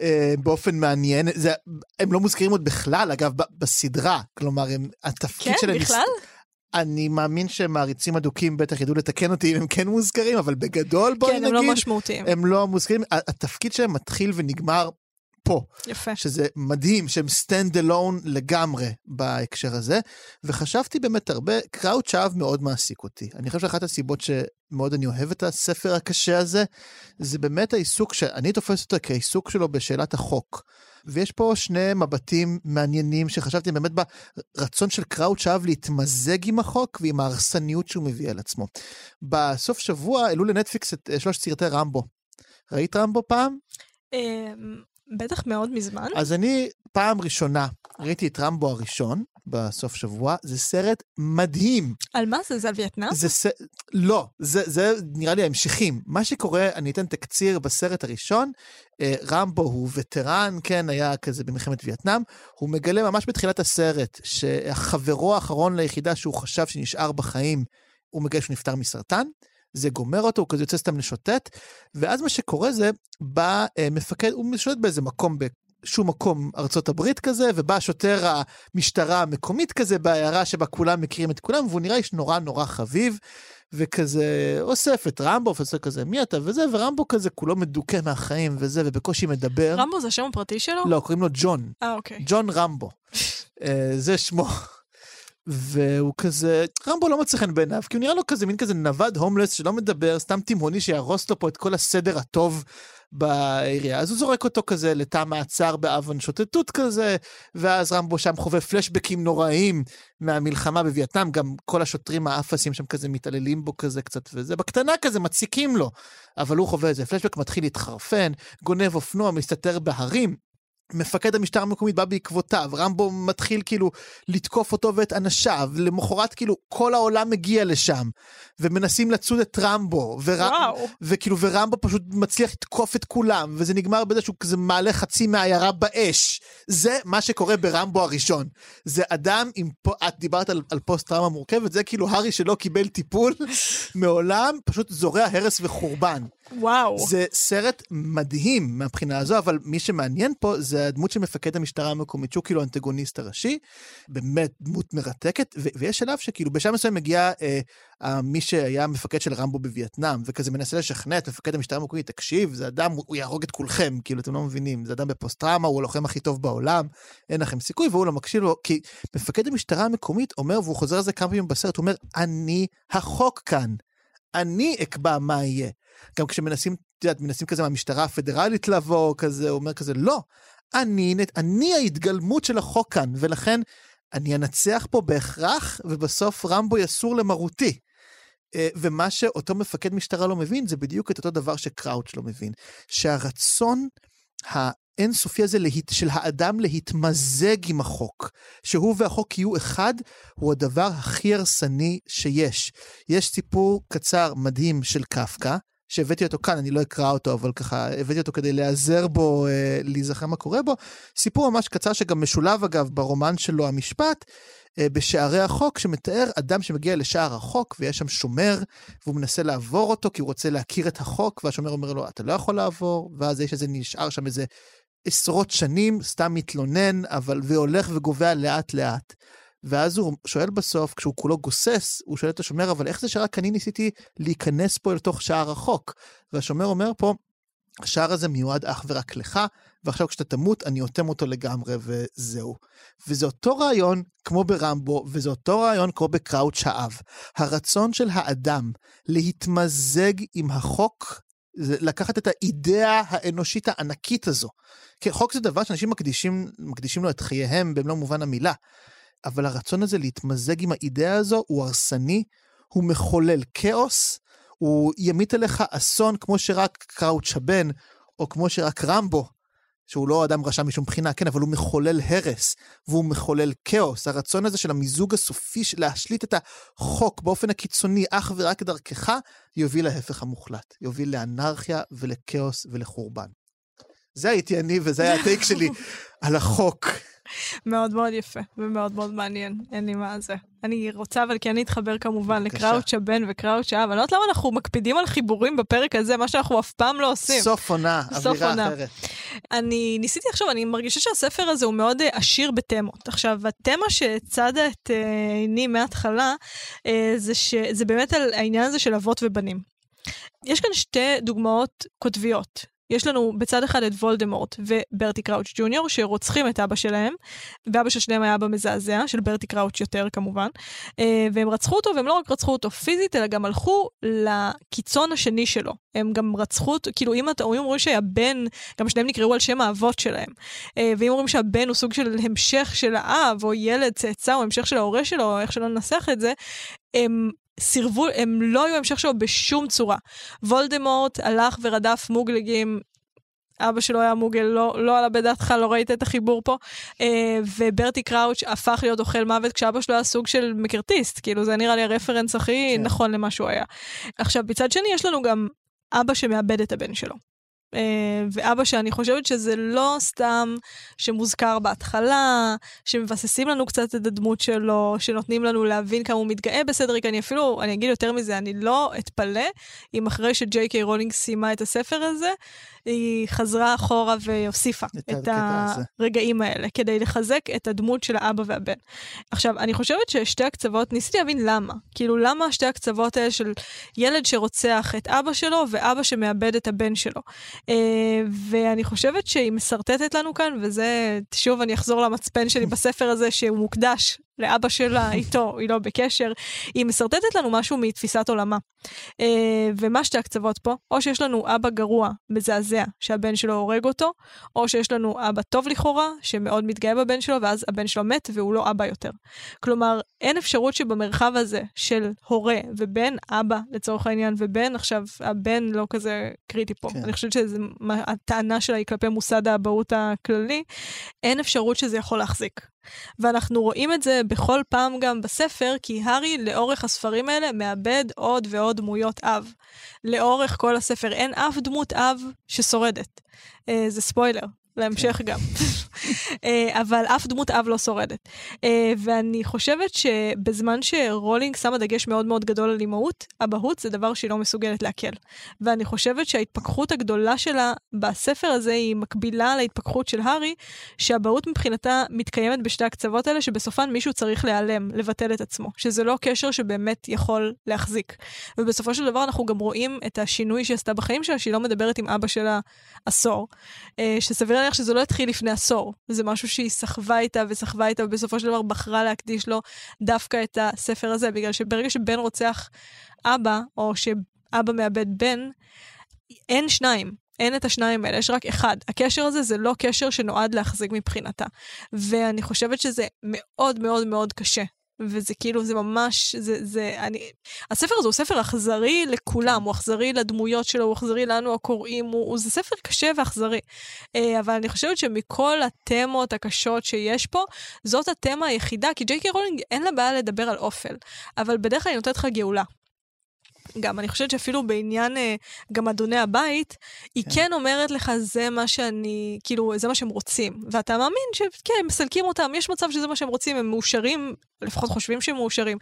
אה, באופן מעניין, זה, הם לא מוזכרים עוד בכלל, אגב, ב- בסדרה, כלומר, הם, התפקיד כן, שלהם... בכלל? אני מאמין שמעריצים אדוקים בטח ידעו לתקן אותי אם הם כן מוזכרים, אבל בגדול בואי כן, נגיד, הם לא משמעותיים. הם לא מוזכרים, התפקיד שלהם מתחיל ונגמר פה, יפה. שזה מדהים שהם stand alone לגמרי בהקשר הזה, וחשבתי באמת הרבה, קראוץ' אהב מאוד מעסיק אותי. אני חושב שאחת הסיבות שמאוד אני אוהב את הספר הקשה הזה, זה באמת העיסוק שאני תופס אותו כעיסוק שלו בשאלת החוק. ויש פה שני מבטים מעניינים שחשבתי באמת ברצון של קראוץ' אהב להתמזג עם החוק ועם ההרסניות שהוא מביא על עצמו. בסוף שבוע העלו לנטפליקס את אה, שלושת סרטי רמבו. ראית רמבו פעם? בטח מאוד מזמן. אז אני פעם ראשונה ראיתי את רמבו הראשון בסוף שבוע, זה סרט מדהים. על מה זה? זה על וייטנאם? זה ס... לא, זה, זה נראה לי ההמשכים. מה שקורה, אני אתן תקציר בסרט הראשון, אה, רמבו הוא וטרן, כן, היה כזה במלחמת וייטנאם, הוא מגלה ממש בתחילת הסרט שהחברו האחרון ליחידה שהוא חשב שנשאר בחיים, הוא מגלה שהוא נפטר מסרטן. זה גומר אותו, הוא כזה יוצא סתם לשוטט, ואז מה שקורה זה, בא אה, מפקד, הוא משוטט באיזה מקום שום מקום ארצות הברית כזה, ובא שוטר המשטרה המקומית כזה בעיירה שבה כולם מכירים את כולם, והוא נראה איש נורא נורא חביב, וכזה אוסף את רמבו, ועושה כזה מי אתה וזה, ורמבו כזה כולו מדוכא מהחיים וזה, ובקושי מדבר. רמבו זה השם הפרטי שלו? לא, קוראים לו ג'ון. אה, אוקיי. ג'ון רמבו. אה, זה שמו. והוא כזה, רמבו לא מצא חן בעיניו, כי הוא נראה לו כזה מין כזה נווד הומלס שלא מדבר, סתם תימהוני שיהרוס לו פה את כל הסדר הטוב בעירייה. אז הוא זורק אותו כזה לתא מעצר באבן שוטטות כזה, ואז רמבו שם חווה פלשבקים נוראים מהמלחמה בווייטנאם, גם כל השוטרים האפסים שם כזה מתעללים בו כזה קצת וזה, בקטנה כזה מציקים לו, אבל הוא חווה איזה פלשבק, מתחיל להתחרפן, גונב אופנוע, מסתתר בהרים. מפקד המשטר המקומית בא בעקבותיו, רמבו מתחיל כאילו לתקוף אותו ואת אנשיו, למחרת כאילו כל העולם מגיע לשם, ומנסים לצוד את רמבו, ור... וכאילו ורמבו פשוט מצליח לתקוף את כולם, וזה נגמר בזה שהוא כזה מעלה חצי מהעיירה באש. זה מה שקורה ברמבו הראשון. זה אדם עם, את דיברת על, על פוסט טראומה מורכבת, זה כאילו הארי שלא קיבל טיפול מעולם, פשוט זורע הרס וחורבן. וואו. זה סרט מדהים מהבחינה הזו, אבל מי שמעניין פה זה הדמות של מפקד המשטרה המקומית, שהוא כאילו האנטגוניסט הראשי, באמת דמות מרתקת, ו- ויש שלב שכאילו בשלב מסוים מגיע אה, מי שהיה מפקד של רמבו בווייטנאם, וכזה מנסה לשכנע את מפקד המשטרה המקומית, תקשיב, זה אדם, הוא יהרוג את כולכם, כאילו, אתם לא מבינים, זה אדם בפוסט-טראומה, הוא הלוחם הכי טוב בעולם, אין לכם סיכוי, והוא לא מקשיב לו, כי מפקד המשטרה המקומית אומר, והוא חוזר על זה כמה פעמים בסרט, הוא אומר, אני החוק כאן. אני אקבע מה יהיה. גם כשמנסים, את יודעת, מנסים כזה מהמשטרה הפדרלית לבוא, כזה, הוא אומר כזה, לא, אני, אני ההתגלמות של החוק כאן, ולכן אני אנצח פה בהכרח, ובסוף רמבו יסור למרותי. אה, ומה שאותו מפקד משטרה לא מבין, זה בדיוק את אותו דבר שקראוץ' לא מבין. שהרצון האינסופי הזה להת, של האדם להתמזג עם החוק, שהוא והחוק יהיו אחד, הוא הדבר הכי הרסני שיש. יש סיפור קצר מדהים של קפקא, שהבאתי אותו כאן, אני לא אקרא אותו, אבל ככה הבאתי אותו כדי להיעזר בו, אה, להיזכר מה קורה בו. סיפור ממש קצר שגם משולב אגב ברומן שלו, המשפט, אה, בשערי החוק, שמתאר אדם שמגיע לשער החוק ויש שם שומר, והוא מנסה לעבור אותו כי הוא רוצה להכיר את החוק, והשומר אומר לו, אתה לא יכול לעבור, ואז יש איזה, נשאר שם איזה עשרות שנים, סתם מתלונן, אבל והולך וגובע לאט לאט. ואז הוא שואל בסוף, כשהוא כולו גוסס, הוא שואל את השומר, אבל איך זה שרק אני ניסיתי להיכנס פה לתוך שער החוק? והשומר אומר פה, השער הזה מיועד אך ורק לך, ועכשיו כשאתה תמות, אני אוטם אותו לגמרי, וזהו. וזה אותו רעיון כמו ברמבו, וזה אותו רעיון כמו בקראוץ' האב. הרצון של האדם להתמזג עם החוק, זה לקחת את האידאה האנושית הענקית הזו. כי חוק זה דבר שאנשים מקדישים, מקדישים לו את חייהם במלוא מובן המילה. אבל הרצון הזה להתמזג עם האידאה הזו הוא הרסני, הוא מחולל כאוס, הוא ימיט עליך אסון כמו שרק קראוץ' הבן, או כמו שרק רמבו, שהוא לא אדם רשע משום בחינה, כן, אבל הוא מחולל הרס, והוא מחולל כאוס. הרצון הזה של המיזוג הסופי, של להשליט את החוק באופן הקיצוני אך ורק דרכך, יוביל להפך המוחלט. יוביל לאנרכיה ולכאוס ולחורבן. זה הייתי אני וזה היה הטייק שלי על החוק. מאוד מאוד יפה ומאוד מאוד מעניין, אין לי מה זה. אני רוצה אבל כן להתחבר כמובן לקראוץ' הבן וקראוץ' האב. אני לא יודעת למה אנחנו מקפידים על חיבורים בפרק הזה, מה שאנחנו אף פעם לא עושים. סוף עונה, אווירה אחרת. אני ניסיתי עכשיו, אני מרגישה שהספר הזה הוא מאוד אה, עשיר בתמות. עכשיו, התמה שצדה את אה, עיני מההתחלה, אה, זה, זה באמת על העניין הזה של אבות ובנים. יש כאן שתי דוגמאות קוטביות יש לנו בצד אחד את וולדמורט וברטי קראוץ' ג'וניור, שרוצחים את אבא שלהם, ואבא של שניהם היה אבא מזעזע, של ברטי קראוץ' יותר כמובן, אה, והם רצחו אותו, והם לא רק רצחו אותו פיזית, אלא גם הלכו לקיצון השני שלו. הם גם רצחו אותו, כאילו אם אתה, אומרים שהבן, גם שניהם נקראו על שם האבות שלהם, אה, ואם אומרים שהבן הוא סוג של המשך של האב, או ילד, צאצא, או המשך של ההורה שלו, או איך שלא ננסח את זה, הם סירבו, הם לא היו המשך שלו בשום צורה. וולדמורט הלך ורדף מוגלגים אבא שלו היה מוגל, לא, לא עלה בדעתך, לא ראית את החיבור פה. אה, וברטי קראוץ' הפך להיות אוכל מוות כשאבא שלו היה סוג של מקרטיסט, כאילו זה נראה לי הרפרנס הכי כן. נכון למה שהוא היה. עכשיו, מצד שני, יש לנו גם אבא שמאבד את הבן שלו. אה, ואבא שאני חושבת שזה לא סתם שמוזכר בהתחלה, שמבססים לנו קצת את הדמות שלו, שנותנים לנו להבין כמה הוא מתגאה בסדריק. אני אפילו, אני אגיד יותר מזה, אני לא אתפלא אם אחרי שג'יי קיי רולינג סיימה את הספר הזה, היא חזרה אחורה והוסיפה את את. הרגעים האלה, כדי לחזק את הדמות של האבא והבן. עכשיו, אני חושבת ששתי הקצוות, ניסיתי להבין למה. כאילו, למה שתי הקצוות האלה של ילד שרוצח את אבא שלו ואבא שמאבד את הבן שלו. אה, ואני חושבת שהיא משרטטת לנו כאן, וזה, שוב, אני אחזור למצפן שלי בספר הזה, שהוא מוקדש לאבא שלה איתו, היא לא בקשר, היא משרטטת לנו משהו מתפיסת עולמה. אה, ומה שתי הקצוות פה? או שיש לנו אבא גרוע, מזעזע, שהבן שלו הורג אותו, או שיש לנו אבא טוב לכאורה, שמאוד מתגאה בבן שלו, ואז הבן שלו מת והוא לא אבא יותר. כלומר, אין אפשרות שבמרחב הזה של הורה ובן, אבא לצורך העניין, ובן, עכשיו, הבן לא כזה קריטי פה. כן. אני חושבת שהטענה שלה היא כלפי מוסד האבהות הכללי, אין אפשרות שזה יכול להחזיק. ואנחנו רואים את זה בכל פעם גם בספר, כי הארי לאורך הספרים האלה מאבד עוד ועוד דמויות אב. לאורך כל הספר אין אף דמות אב ששורדת. אה, זה ספוילר, להמשך גם. אה, אבל אף דמות אב לא שורדת. אה, ואני חושבת שבזמן שרולינג שמה דגש מאוד מאוד גדול על אימהות, אבהות זה דבר שהיא לא מסוגלת לעכל. ואני חושבת שההתפכחות הגדולה שלה בספר הזה היא מקבילה להתפכחות של הארי, שאבהות מבחינתה מתקיימת בשתי הקצוות האלה, שבסופן מישהו צריך להיעלם, לבטל את עצמו. שזה לא קשר שבאמת יכול להחזיק. ובסופו של דבר אנחנו גם רואים את השינוי שהיא עשתה בחיים שלה, שהיא לא מדברת עם אבא שלה עשור. אה, שסביר להניח שזה לא התחיל לפני עשור. זה משהו שהיא סחבה איתה וסחבה איתה, ובסופו של דבר בחרה להקדיש לו דווקא את הספר הזה, בגלל שברגע שבן רוצח אבא, או שאבא מאבד בן, אין שניים. אין את השניים האלה, יש רק אחד. הקשר הזה זה לא קשר שנועד להחזיק מבחינתה. ואני חושבת שזה מאוד מאוד מאוד קשה. וזה כאילו, זה ממש, זה, זה, אני... הספר הזה הוא ספר אכזרי לכולם, הוא אכזרי לדמויות שלו, הוא אכזרי לנו הקוראים, הוא, הוא זה ספר קשה ואכזרי. אה, אבל אני חושבת שמכל התמות הקשות שיש פה, זאת התמה היחידה, כי ג'יי קיי רולינג אין לה בעיה לדבר על אופל, אבל בדרך כלל היא נותנת לך גאולה. גם, אני חושבת שאפילו בעניין אה, גם אדוני הבית, היא כן. כן אומרת לך, זה מה שאני, כאילו, זה מה שהם רוצים. ואתה מאמין שכן, מסלקים אותם, יש מצב שזה מה שהם רוצים, הם מאושרים, לפחות חושבים שהם מאושרים.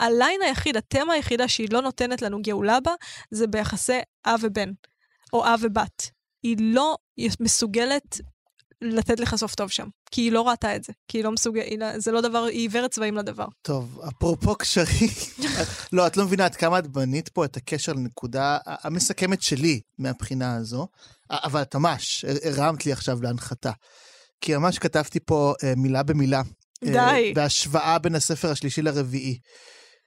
הליין היחיד, התמה היחידה שהיא לא נותנת לנו גאולה בה, זה ביחסי אב ובן, או אב ובת. היא לא מסוגלת לתת לך סוף טוב שם, כי היא לא ראתה את זה, כי היא לא מסוגלת, זה לא דבר, היא עיוורת צבעים לדבר. טוב, אפרופו קשרים, לא, את לא מבינה עד כמה את בנית פה את הקשר לנקודה המסכמת שלי מהבחינה הזו, אבל את ממש הרמת לי עכשיו להנחתה. כי ממש כתבתי פה אה, מילה במילה. די. אה, בהשוואה בין הספר השלישי לרביעי.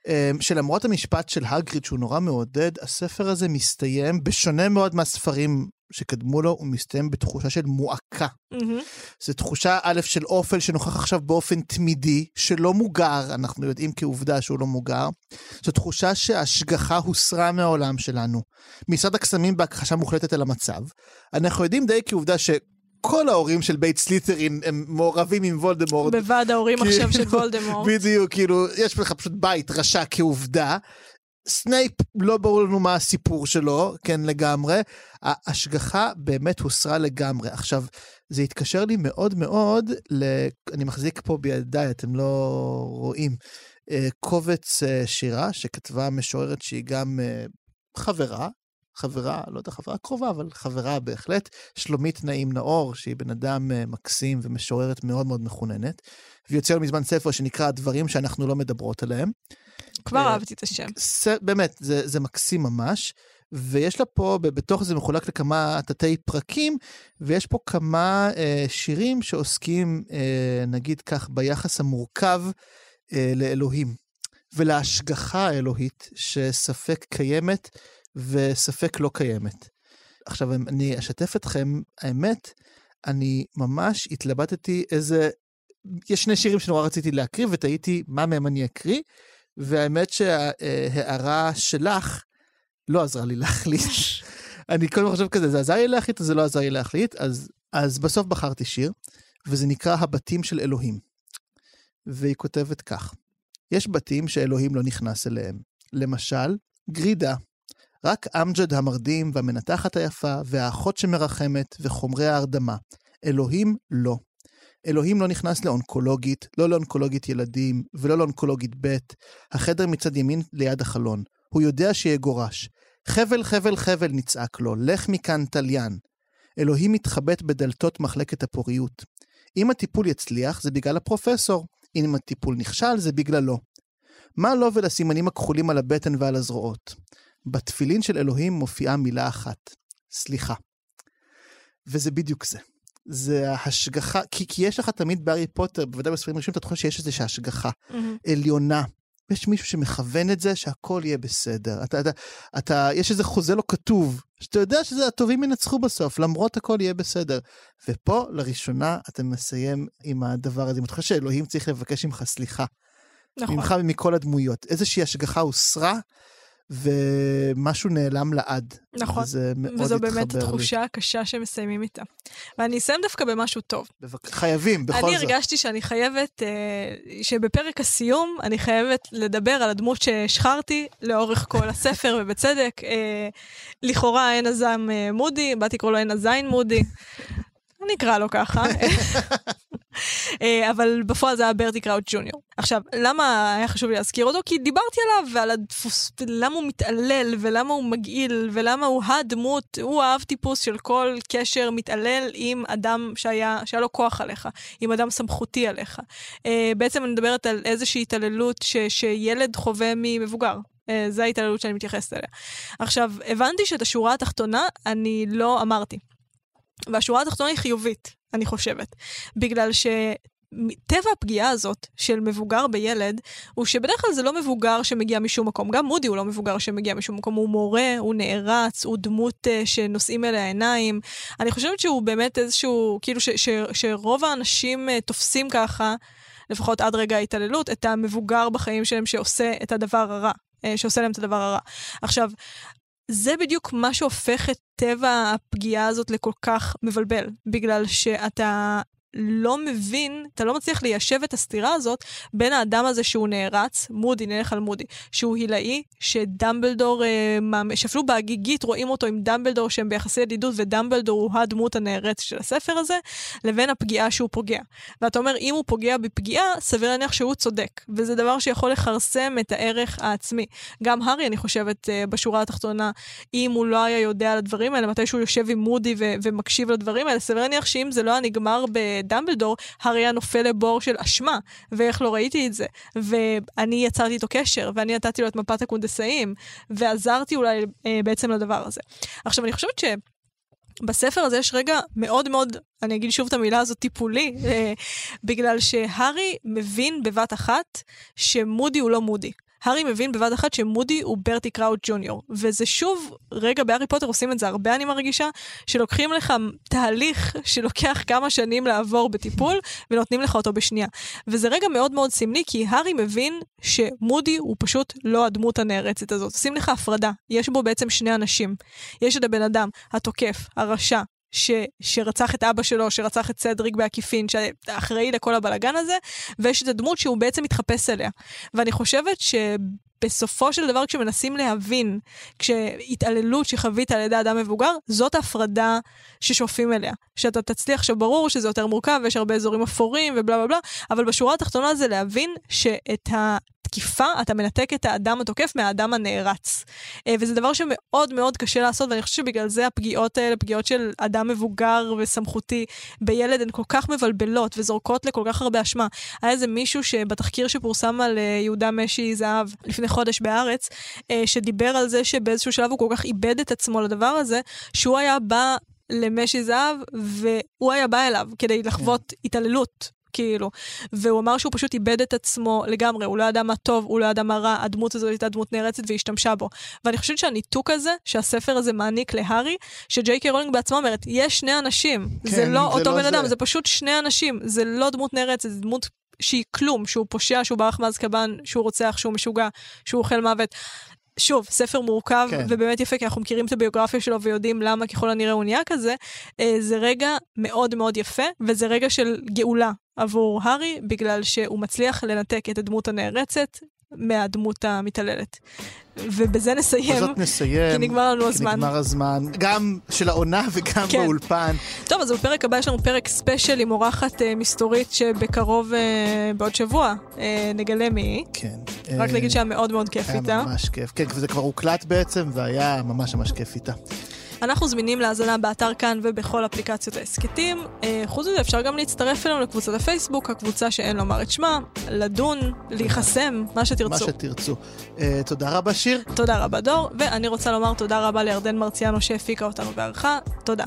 אה, שלמרות המשפט של הגריד שהוא נורא מעודד, הספר הזה מסתיים, בשונה מאוד מהספרים שקדמו לו, הוא מסתיים בתחושה של מועקה. מהמם. זו תחושה א' של אופל שנוכח עכשיו באופן תמידי, שלא מוגר, אנחנו יודעים כעובדה שהוא לא מוגר. זו תחושה שההשגחה הוסרה מהעולם שלנו. משרד הקסמים בהכחשה מוחלטת על המצב. אנחנו יודעים די כעובדה ש... כל ההורים של בית סליטרין הם מעורבים עם וולדמורט. בוועד ההורים כאילו, עכשיו של וולדמורט. בדיוק, כאילו, יש לך פשוט בית רשע כעובדה. סנייפ, לא ברור לנו מה הסיפור שלו, כן לגמרי. ההשגחה באמת הוסרה לגמרי. עכשיו, זה התקשר לי מאוד מאוד, ל... אני מחזיק פה בידיי, אתם לא רואים, אה, קובץ אה, שירה שכתבה משוררת שהיא גם אה, חברה, חברה, לא יודע, חברה קרובה, אבל חברה בהחלט, שלומית נעים נאור, שהיא בן אדם מקסים ומשוררת מאוד מאוד מחוננת. והיא הוציאה מזמן ספר שנקרא דברים שאנחנו לא מדברות עליהם. כבר אה, אהבתי את השם. באמת, זה, זה מקסים ממש. ויש לה פה, בתוך זה מחולק לכמה תתי פרקים, ויש פה כמה אה, שירים שעוסקים, אה, נגיד כך, ביחס המורכב אה, לאלוהים, ולהשגחה האלוהית שספק קיימת וספק לא קיימת. עכשיו, אני אשתף אתכם, האמת, אני ממש התלבטתי איזה... יש שני שירים שנורא רציתי להקריא, ותהיתי מה מהם אני אקריא, והאמת שההערה שלך לא עזרה לי להחליט. אני כל הזמן חושב כזה, זה עזר לי להחליט או זה לא עזר לי להחליט? אז, אז בסוף בחרתי שיר, וזה נקרא הבתים של אלוהים. והיא כותבת כך: יש בתים שאלוהים לא נכנס אליהם. למשל, גרידה. רק אמג'ד המרדים והמנתחת היפה והאחות שמרחמת וחומרי ההרדמה. אלוהים לא. אלוהים לא נכנס לאונקולוגית, לא לאונקולוגית ילדים ולא לאונקולוגית ב', החדר מצד ימין ליד החלון. הוא יודע שיגורש. חבל, חבל, חבל, נצעק לו, לך מכאן תליין. אלוהים מתחבט בדלתות מחלקת הפוריות. אם הטיפול יצליח, זה בגלל הפרופסור. אם הטיפול נכשל, זה בגללו. מה לו ולסימנים הכחולים על הבטן ועל הזרועות? בתפילין של אלוהים מופיעה מילה אחת, סליחה. וזה בדיוק זה. זה ההשגחה, כי, כי יש לך תמיד בארי פוטר, בוודאי בספרים ראשונים, אתה חושב שיש איזושהי השגחה Mm-hmm. עליונה. יש מישהו שמכוון את זה, שהכל יהיה בסדר. אתה, אתה, אתה, יש איזה חוזה לא כתוב, שאתה יודע שהטובים ינצחו בסוף, למרות הכל יהיה בסדר. ופה, לראשונה, אתה מסיים עם הדבר הזה. אם אתה חושב שאלוהים צריך לבקש ממך סליחה, נכון. ממך ומכל הדמויות. איזושהי השגחה הוסרה, ומשהו נעלם לעד. נכון. וזה מאוד וזו באמת לי. התחושה הקשה שמסיימים איתה. ואני אסיים דווקא במשהו טוב. בבק... חייבים, בכל אני זאת. הרגשתי שאני חייבת, אה, שבפרק הסיום אני חייבת לדבר על הדמות שהשחרתי לאורך כל הספר, ובצדק. אה, לכאורה אין הזעם אה, מודי, באתי לקרוא לו אין הזין מודי. אני אקרא לו ככה. אה, אבל בפועל זה היה ברטי קראוט ג'וניור. עכשיו, למה היה חשוב לי להזכיר אותו? כי דיברתי עליו ועל הדפוס, למה הוא מתעלל ולמה הוא מגעיל ולמה הוא הדמות, הוא האב טיפוס של כל קשר מתעלל עם אדם שהיה, שהיה לו כוח עליך, עם אדם סמכותי עליך. אה, בעצם אני מדברת על איזושהי התעללות ש, שילד חווה ממבוגר. אה, זו ההתעללות שאני מתייחסת אליה. עכשיו, הבנתי שאת השורה התחתונה אני לא אמרתי. והשורה התחתונה היא חיובית, אני חושבת. בגלל ש... טבע הפגיעה הזאת של מבוגר בילד, הוא שבדרך כלל זה לא מבוגר שמגיע משום מקום. גם מודי הוא לא מבוגר שמגיע משום מקום, הוא מורה, הוא נערץ, הוא דמות uh, שנושאים אליה עיניים. אני חושבת שהוא באמת איזשהו, כאילו ש, ש, שרוב האנשים uh, תופסים ככה, לפחות עד רגע ההתעללות, את המבוגר בחיים שלהם שעושה את הדבר הרע, uh, שעושה להם את הדבר הרע. עכשיו, זה בדיוק מה שהופך את טבע הפגיעה הזאת לכל כך מבלבל, בגלל שאתה לא מבין, אתה לא מצליח ליישב את הסתירה הזאת בין האדם הזה שהוא נערץ, מודי, נלך על מודי, שהוא הילאי, שדמבלדור, אה, שאפילו בהגיגית רואים אותו עם דמבלדור שהם ביחסי ידידות, ודמבלדור הוא הדמות הנערצת של הספר הזה, לבין הפגיעה שהוא פוגע. ואתה אומר, אם הוא פוגע בפגיעה, סביר להניח שהוא צודק, וזה דבר שיכול לכרסם את הערך העצמי. גם הארי, אני חושבת, אה, בשורה התחתונה, אם הוא לא היה יודע על הדברים האלה, מתי שהוא יושב עם מודי ו- ומקשיב לדברים האלה, סביר להניח שאם זה לא היה נגמר בדמבלדור, הארי היה נופל לבור של אשמה, ואיך לא ראיתי את זה. ואני יצרתי איתו קשר, ואני נתתי לו את מפת הקונדסאים, ועזרתי אולי אה, בעצם לדבר הזה. עכשיו, אני חושבת ש... בספר הזה יש רגע מאוד מאוד, אני אגיד שוב את המילה הזאת, טיפולי, אה, בגלל שהארי מבין בבת אחת שמודי הוא לא מודי. הארי מבין בבת אחת שמודי הוא ברטי קראוט ג'וניור. וזה שוב, רגע, בהארי פוטר עושים את זה הרבה, אני מרגישה, שלוקחים לך תהליך שלוקח כמה שנים לעבור בטיפול, ונותנים לך אותו בשנייה. וזה רגע מאוד מאוד סמלי, כי הארי מבין שמודי הוא פשוט לא הדמות הנערצת הזאת. עושים לך הפרדה, יש בו בעצם שני אנשים. יש את הבן אדם, התוקף, הרשע, ש, שרצח את אבא שלו, שרצח את סדריק בעקיפין, שאחראי לכל הבלגן הזה, ויש את הדמות שהוא בעצם מתחפש אליה. ואני חושבת שבסופו של דבר, כשמנסים להבין, כשהתעללות שחווית על ידי אדם מבוגר, זאת ההפרדה ששואפים אליה. שאתה תצליח, שברור שזה יותר מורכב, ויש הרבה אזורים אפורים ובלה בלה בלה, אבל בשורה התחתונה זה להבין שאת ה... תקיפה, אתה מנתק את האדם התוקף מהאדם הנערץ. אה, וזה דבר שמאוד מאוד קשה לעשות, ואני חושבת שבגלל זה הפגיעות האלה, פגיעות של אדם מבוגר וסמכותי בילד, הן כל כך מבלבלות וזורקות לכל כך הרבה אשמה. היה איזה מישהו שבתחקיר שפורסם על אה, יהודה משי זהב לפני חודש בהארץ, אה, שדיבר על זה שבאיזשהו שלב הוא כל כך איבד את עצמו לדבר הזה, שהוא היה בא למשי זהב, והוא היה בא אליו כדי לחוות התעללות. כאילו. והוא אמר שהוא פשוט איבד את עצמו לגמרי, הוא לא ידע מה טוב, הוא לא ידע מה רע, הדמות הזאת הייתה דמות נערצת והשתמשה בו. ואני חושבת שהניתוק הזה, שהספר הזה מעניק להארי, שג'יי קיי רולינג בעצמה אומרת, יש שני אנשים, כן, זה לא זה אותו לא בן זה. אדם, זה פשוט שני אנשים, זה לא דמות נערצת, זה דמות שהיא כלום, שהוא פושע, שהוא ברח מאזקבאן, שהוא רוצח, שהוא משוגע, שהוא אוכל מוות. שוב, ספר מורכב כן. ובאמת יפה, כי אנחנו מכירים את הביוגרפיה שלו ויודעים למה ככל הנראה הוא נהיה כזה. אה, זה רגע מאוד מאוד יפה, וזה רגע של גאולה עבור הארי, בגלל שהוא מצליח לנתק את הדמות הנערצת מהדמות המתעללת. ובזה נסיים, בזאת נסיים. כי נגמר לנו כי הזמן. נגמר הזמן, גם של העונה וגם כן. באולפן. טוב, אז בפרק הבא יש לנו פרק ספיישל עם אורחת אה, מסתורית שבקרוב, אה, בעוד שבוע, אה, נגלה מי היא. כן. רק אה, להגיד שהיה מאוד מאוד כיף היה איתה. ממש כיף. כן, וזה כבר הוקלט בעצם, והיה ממש ממש כיף איתה. אנחנו זמינים להאזנה באתר כאן ובכל אפליקציות ההסכתים. אה, חוץ מזה, אפשר גם להצטרף אלינו לקבוצת הפייסבוק, הקבוצה שאין לומר את שמה, לדון, להיחסם, מה מה שתרצו. שתרצו. אה, תודה רבה, שיר. תודה רבה דור, ואני רוצה לומר תודה רבה לירדן מרציאנו שהפיקה אותנו בערכה. תודה.